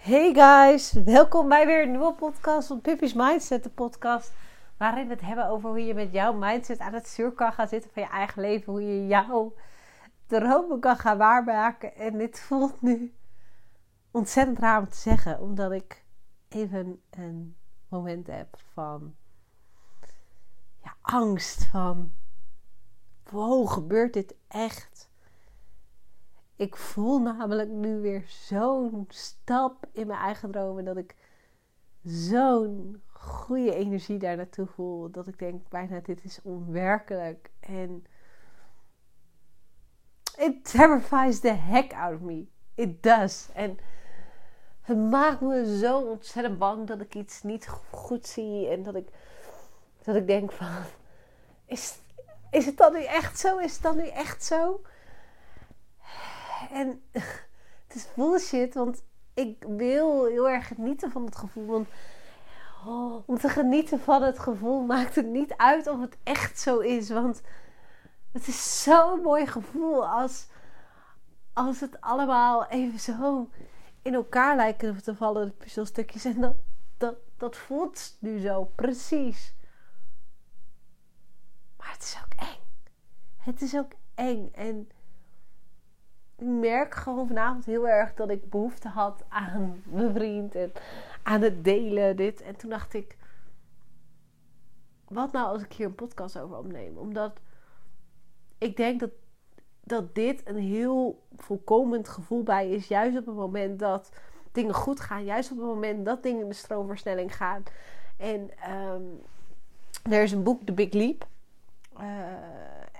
Hey guys, welkom bij weer een nieuwe podcast van Pippi's Mindset, de podcast waarin we het hebben over hoe je met jouw mindset aan het stuur kan gaan zitten van je eigen leven, hoe je jouw dromen kan gaan waarmaken. En dit voelt nu ontzettend raar om te zeggen, omdat ik even een moment heb van ja, angst, van wow, gebeurt dit echt? Ik voel namelijk nu weer zo'n stap in mijn eigen dromen. Dat ik zo'n goede energie daar naartoe voel. Dat ik denk bijna dit is onwerkelijk. En it terrifies the heck out of me. It does. En het maakt me zo ontzettend bang dat ik iets niet goed zie. En dat ik, dat ik denk van... Is, is het dan nu echt zo? Is het dan nu echt zo? En het is bullshit, want ik wil heel erg genieten van het gevoel. Want oh, om te genieten van het gevoel maakt het niet uit of het echt zo is. Want het is zo'n mooi gevoel als, als het allemaal even zo in elkaar lijken te vallen, de puzzelstukjes. En dat, dat, dat voelt nu zo, precies. Maar het is ook eng. Het is ook eng. En merk gewoon vanavond heel erg dat ik behoefte had aan mijn vriend en aan het delen, dit. En toen dacht ik, wat nou als ik hier een podcast over opneem? Omdat ik denk dat, dat dit een heel volkomend gevoel bij is. Juist op het moment dat dingen goed gaan. Juist op het moment dat dingen in de stroomversnelling gaan. En um, er is een boek, The Big Leap. Uh,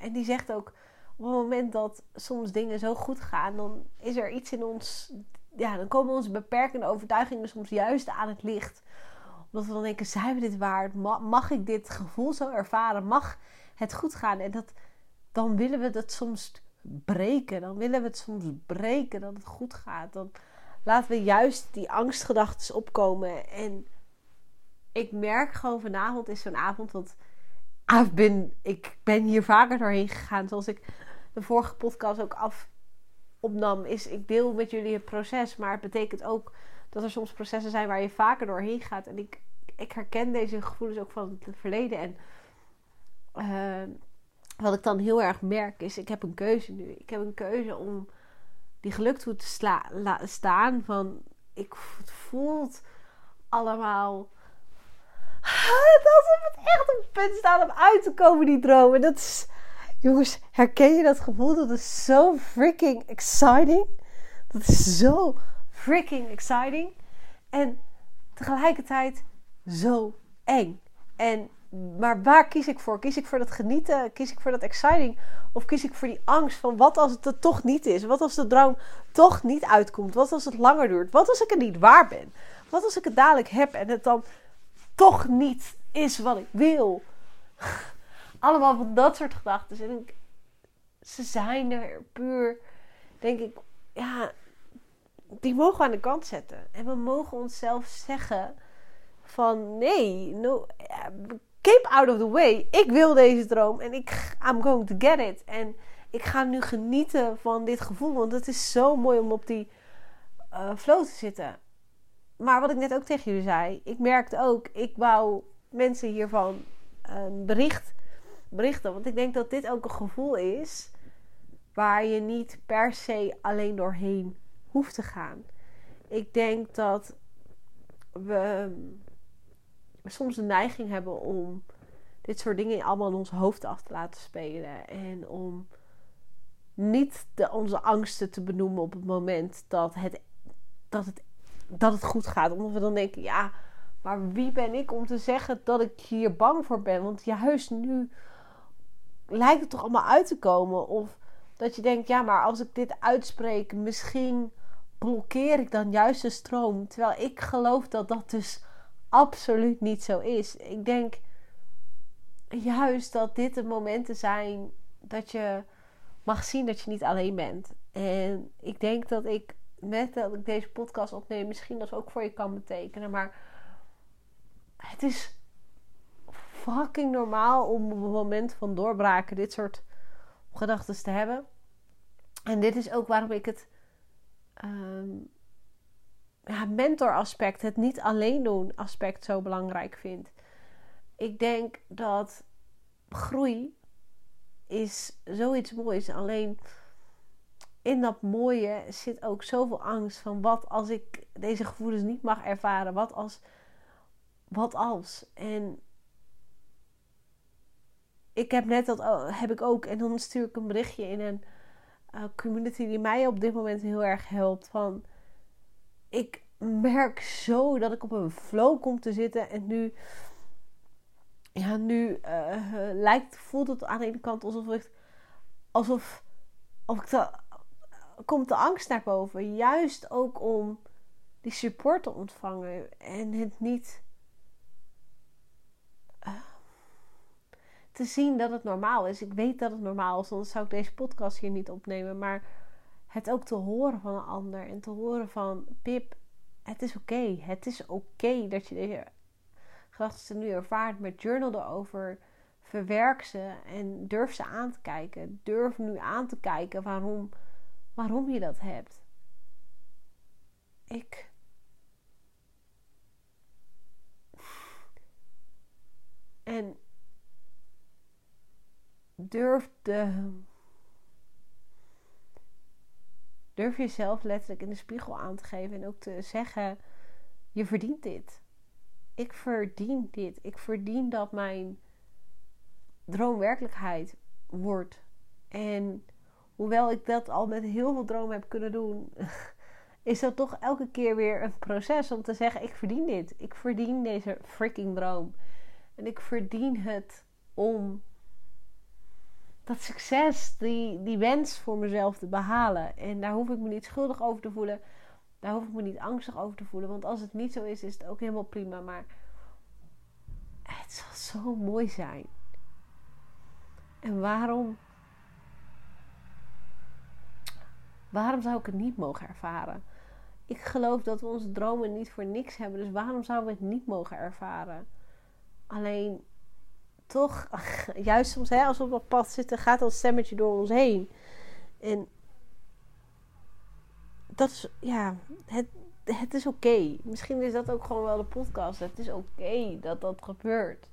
en die zegt ook op het moment dat soms dingen zo goed gaan, dan is er iets in ons. Ja, dan komen onze beperkende overtuigingen soms juist aan het licht. Omdat we dan denken: zijn we dit waard? Mag ik dit gevoel zo ervaren? Mag het goed gaan? En dat, dan willen we dat soms breken. Dan willen we het soms breken dat het goed gaat. Dan laten we juist die angstgedachten opkomen. En ik merk gewoon vanavond is zo'n avond. Want ik ben hier vaker doorheen gegaan. Zoals ik de vorige podcast ook af opnam, is ik deel met jullie het proces. Maar het betekent ook dat er soms processen zijn waar je vaker doorheen gaat. En ik, ik herken deze gevoelens ook van het verleden. En uh, wat ik dan heel erg merk is, ik heb een keuze nu. Ik heb een keuze om die geluk toe te laten staan. Van, ik, het voelt allemaal... Dat het echt op het punt staat om uit te komen, die dromen. Dat is Jongens, herken je dat gevoel? Dat is zo freaking exciting. Dat is zo freaking exciting. En tegelijkertijd zo eng. En, maar waar kies ik voor? Kies ik voor dat genieten? Kies ik voor dat exciting? Of kies ik voor die angst van wat als het er toch niet is? Wat als de droom toch niet uitkomt? Wat als het langer duurt? Wat als ik het niet waar ben? Wat als ik het dadelijk heb en het dan toch niet is wat ik wil? Allemaal van dat soort gedachten. En ik, ze zijn er puur, denk ik, ja, die mogen we aan de kant zetten. En we mogen onszelf zeggen van nee, no, keep out of the way. Ik wil deze droom en ik, I'm going to get it. En ik ga nu genieten van dit gevoel, want het is zo mooi om op die uh, flow te zitten. Maar wat ik net ook tegen jullie zei, ik merkte ook, ik wou mensen hiervan een bericht berichten. Want ik denk dat dit ook een gevoel is waar je niet per se alleen doorheen hoeft te gaan. Ik denk dat we soms de neiging hebben om dit soort dingen allemaal in ons hoofd af te laten spelen. En om niet onze angsten te benoemen op het moment dat het, dat, het, dat het goed gaat. Omdat we dan denken, ja, maar wie ben ik om te zeggen dat ik hier bang voor ben? Want juist nu lijkt het toch allemaal uit te komen. Of dat je denkt, ja, maar als ik dit uitspreek, misschien blokkeer ik dan juist de stroom. Terwijl ik geloof dat dat dus absoluut niet zo is. Ik denk juist dat dit de momenten zijn dat je mag zien dat je niet alleen bent. En ik denk dat ik met dat ik deze podcast opneem, misschien dat ook voor je kan betekenen. Maar het is fucking normaal om op een moment van doorbraken dit soort gedachten te hebben. En dit is ook waarom ik het um, ja, mentoraspect, het niet alleen doen aspect zo belangrijk vind. Ik denk dat groei is zoiets moois. Alleen in dat mooie zit ook zoveel angst van wat als ik deze gevoelens niet mag ervaren? Wat als? Wat als? En ik heb net dat heb ik ook. En dan stuur ik een berichtje in een uh, community die mij op dit moment heel erg helpt. Van ik merk zo dat ik op een flow kom te zitten en nu ja nu uh, lijkt voelt het aan de ene kant alsof ik alsof of ik komt de angst naar boven. Juist ook om die support te ontvangen en het niet te zien dat het normaal is. Ik weet dat het normaal is, anders zou ik deze podcast hier niet opnemen. Maar het ook te horen van een ander en te horen van Pip, het is oké. Het is oké dat je deze gedachten nu ervaart. Met journal erover. Verwerk ze en durf ze aan te kijken. Durf nu aan te kijken waarom, waarom je dat hebt. Ik. En durf jezelf letterlijk in de spiegel aan te geven en ook te zeggen: Je verdient dit. Ik verdien dit. Ik verdien dat mijn droom werkelijkheid wordt. En hoewel ik dat al met heel veel dromen heb kunnen doen, is dat toch elke keer weer een proces om te zeggen: Ik verdien dit. Ik verdien deze freaking droom. En ik verdien het om dat succes, die, die wens voor mezelf te behalen. En daar hoef ik me niet schuldig over te voelen. Daar hoef ik me niet angstig over te voelen. Want als het niet zo is, is het ook helemaal prima. Maar het zal zo mooi zijn. En waarom? Waarom zou ik het niet mogen ervaren? Ik geloof dat we onze dromen niet voor niks hebben. Dus waarom zouden we het niet mogen ervaren? Alleen toch, juist soms hè, als we op dat pad zitten, gaat dat stemmetje door ons heen. En dat is, ja, het, het is oké. Misschien is dat ook gewoon wel de podcast. Het is oké dat dat gebeurt.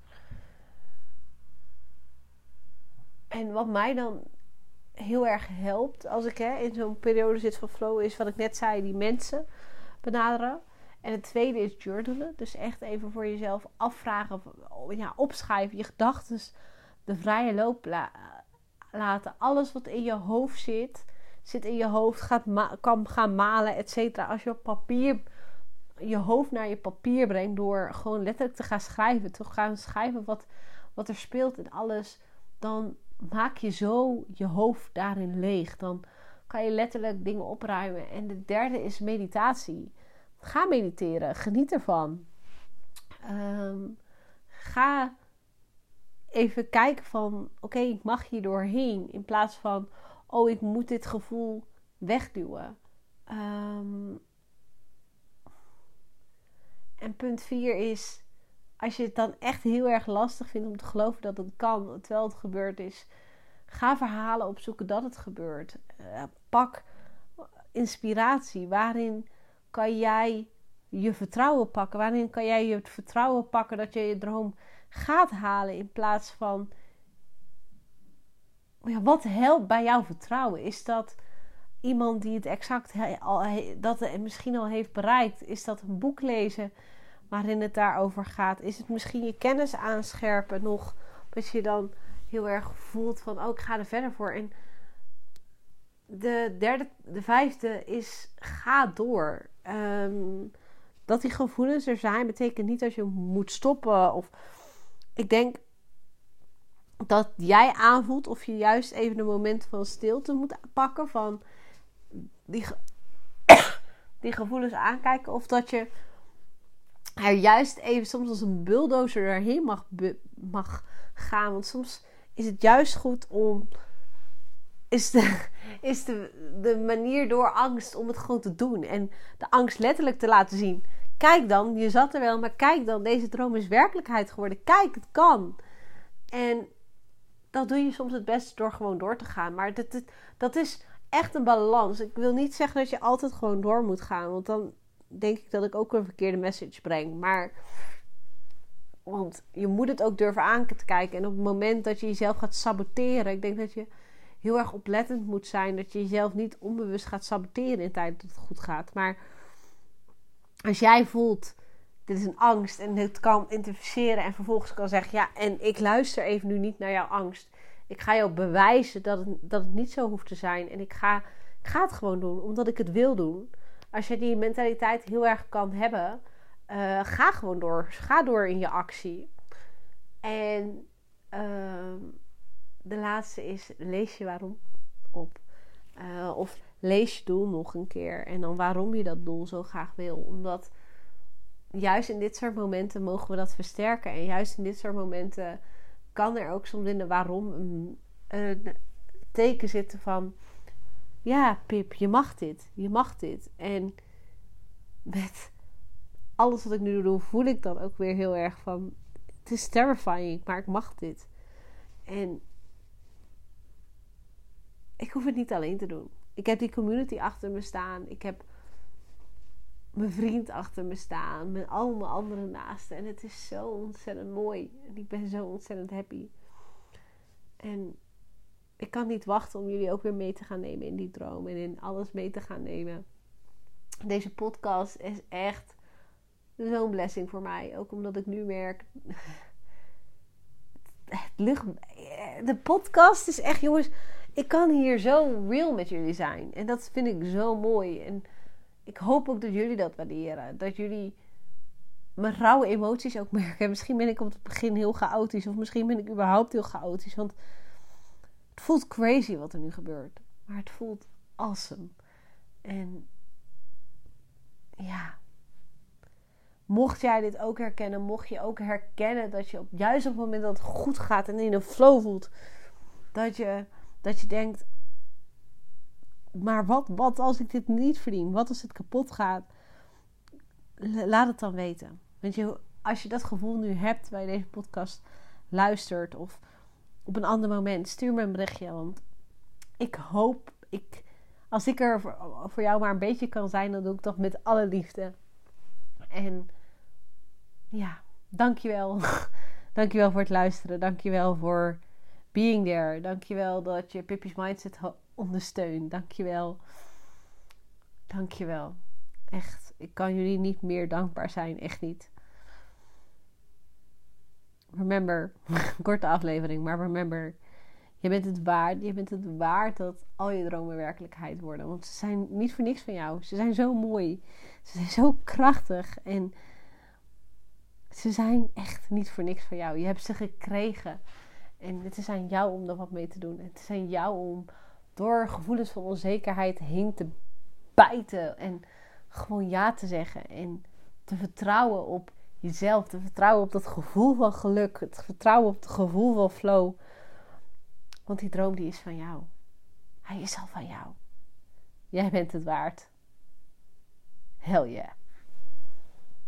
En wat mij dan heel erg helpt als ik hè, in zo'n periode zit van flow, is wat ik net zei: die mensen benaderen. En het tweede is journalen. Dus echt even voor jezelf afvragen, ja, opschrijven, je gedachten de vrije loop laten. Alles wat in je hoofd zit, zit in je hoofd, gaat kan gaan malen, et cetera. Als je op papier je hoofd naar je papier brengt door gewoon letterlijk te gaan schrijven, te gaan schrijven wat, wat er speelt in alles, dan maak je zo je hoofd daarin leeg. Dan kan je letterlijk dingen opruimen. En de derde is meditatie. Ga mediteren. Geniet ervan. Ehm, ga even kijken van... Oké, ik mag hier doorheen. In plaats van... Oh, ik moet dit gevoel wegduwen. Ehm, en punt 4 is... Als je het dan echt heel erg lastig vindt om te geloven dat het kan... Terwijl het gebeurd is... Ga verhalen opzoeken dat het gebeurt. Uh, pak inspiratie. Waarin kan jij je vertrouwen pakken? Waarin kan jij je vertrouwen pakken dat je je droom gaat halen in plaats van. Ja, wat helpt bij jouw vertrouwen? Is dat iemand die het exact al, dat misschien al heeft bereikt? Is dat een boek lezen waarin het daarover gaat? Is het misschien je kennis aanscherpen nog? Dat je dan heel erg voelt van, oh, ik ga er verder voor. En de derde, de vijfde is ga door. Ehm, dat die gevoelens er zijn, betekent niet dat je moet stoppen. Of ik denk dat jij aanvoelt of je juist even een moment van stilte moet pakken. Van die, die gevoelens aankijken. Of dat je er juist even soms als een bulldozer erheen mag, mag gaan. Want soms is het juist goed om is, de, is de, de manier door angst om het gewoon te doen. En de angst letterlijk te laten zien. Kijk dan, je zat er wel, maar kijk dan, deze droom is werkelijkheid geworden. Kijk, het kan. En dat doe je soms het beste door gewoon door te gaan. Maar dat, dat is echt een balans. Ik wil niet zeggen dat je altijd gewoon door moet gaan. Want dan denk ik dat ik ook een verkeerde message breng. Maar, want je moet het ook durven aan te kijken. En op het moment dat je jezelf gaat saboteren, ik denk dat je heel erg oplettend moet zijn. Dat je jezelf niet onbewust gaat saboteren in de tijd dat het goed gaat. Maar als jij voelt, dit is een angst en dit kan identificeren en vervolgens kan zeggen, ja, en ik luister even nu niet naar jouw angst. Ik ga jou bewijzen dat het, dat het niet zo hoeft te zijn. En ik ga, ik ga het gewoon doen, omdat ik het wil doen. Als je die mentaliteit heel erg kan hebben, uh, ga gewoon door. Ga door in je actie. En uh, de laatste is: lees je waarom op. Uh, of lees je doel nog een keer. En dan waarom je dat doel zo graag wil. Omdat juist in dit soort momenten mogen we dat versterken. En juist in dit soort momenten kan er ook soms in de waarom een, een teken zitten van: ja, Pip, je mag dit. Je mag dit. En met alles wat ik nu doe, voel ik dan ook weer heel erg van: het is terrifying, maar ik mag dit. En ik hoef het niet alleen te doen. Ik heb die community achter me staan. Ik heb mijn vriend achter me staan. Met al mijn andere naasten. En het is zo ontzettend mooi. En ik ben zo ontzettend happy. En ik kan niet wachten om jullie ook weer mee te gaan nemen in die droom. En in alles mee te gaan nemen. Deze podcast is echt zo'n blessing voor mij. Ook omdat ik nu merk. Het lucht. De podcast is echt, jongens ik kan hier zo real met jullie zijn. En dat vind ik zo mooi. En ik hoop ook dat jullie dat waarderen. Dat jullie mijn rauwe emoties ook merken. Misschien ben ik op het begin heel chaotisch. Of misschien ben ik überhaupt heel chaotisch. Want het voelt crazy wat er nu gebeurt. Maar het voelt awesome. En ja. Mocht jij dit ook herkennen, mocht je ook herkennen dat je op juist op het moment dat het goed gaat en in een flow voelt, dat je dat je denkt, maar wat, wat als ik dit niet verdien? Wat als het kapot gaat? Laat het dan weten. Want je, als je dat gevoel nu hebt bij deze podcast luistert of op een ander moment, stuur me een berichtje. Want ik hoop, ik, als ik er voor, jou maar een beetje kan zijn, dan doe ik dat met alle liefde. En ja, dankjewel. dankjewel voor het luisteren. Dankjewel voor being there. Dankjewel dat je Pippi's Mindset ondersteunt. Dankjewel. Dankjewel. Echt, ik kan jullie niet meer dankbaar zijn. Echt niet. Remember, korte aflevering, maar remember, je bent het waard. Je bent het waard dat al je dromen werkelijkheid worden. Want ze zijn niet voor niks van jou. Ze zijn zo mooi. Ze zijn zo krachtig. En ze zijn echt niet voor niks van jou. Je hebt ze gekregen. En het is aan jou om er wat mee te doen. Het is aan jou om door gevoelens van onzekerheid heen te bijten. En gewoon ja te zeggen. En te vertrouwen op jezelf. Te vertrouwen op dat gevoel van geluk. Het vertrouwen op het gevoel van flow. Want die droom die is van jou. Hij is al van jou. Jij bent het waard. Hell yeah.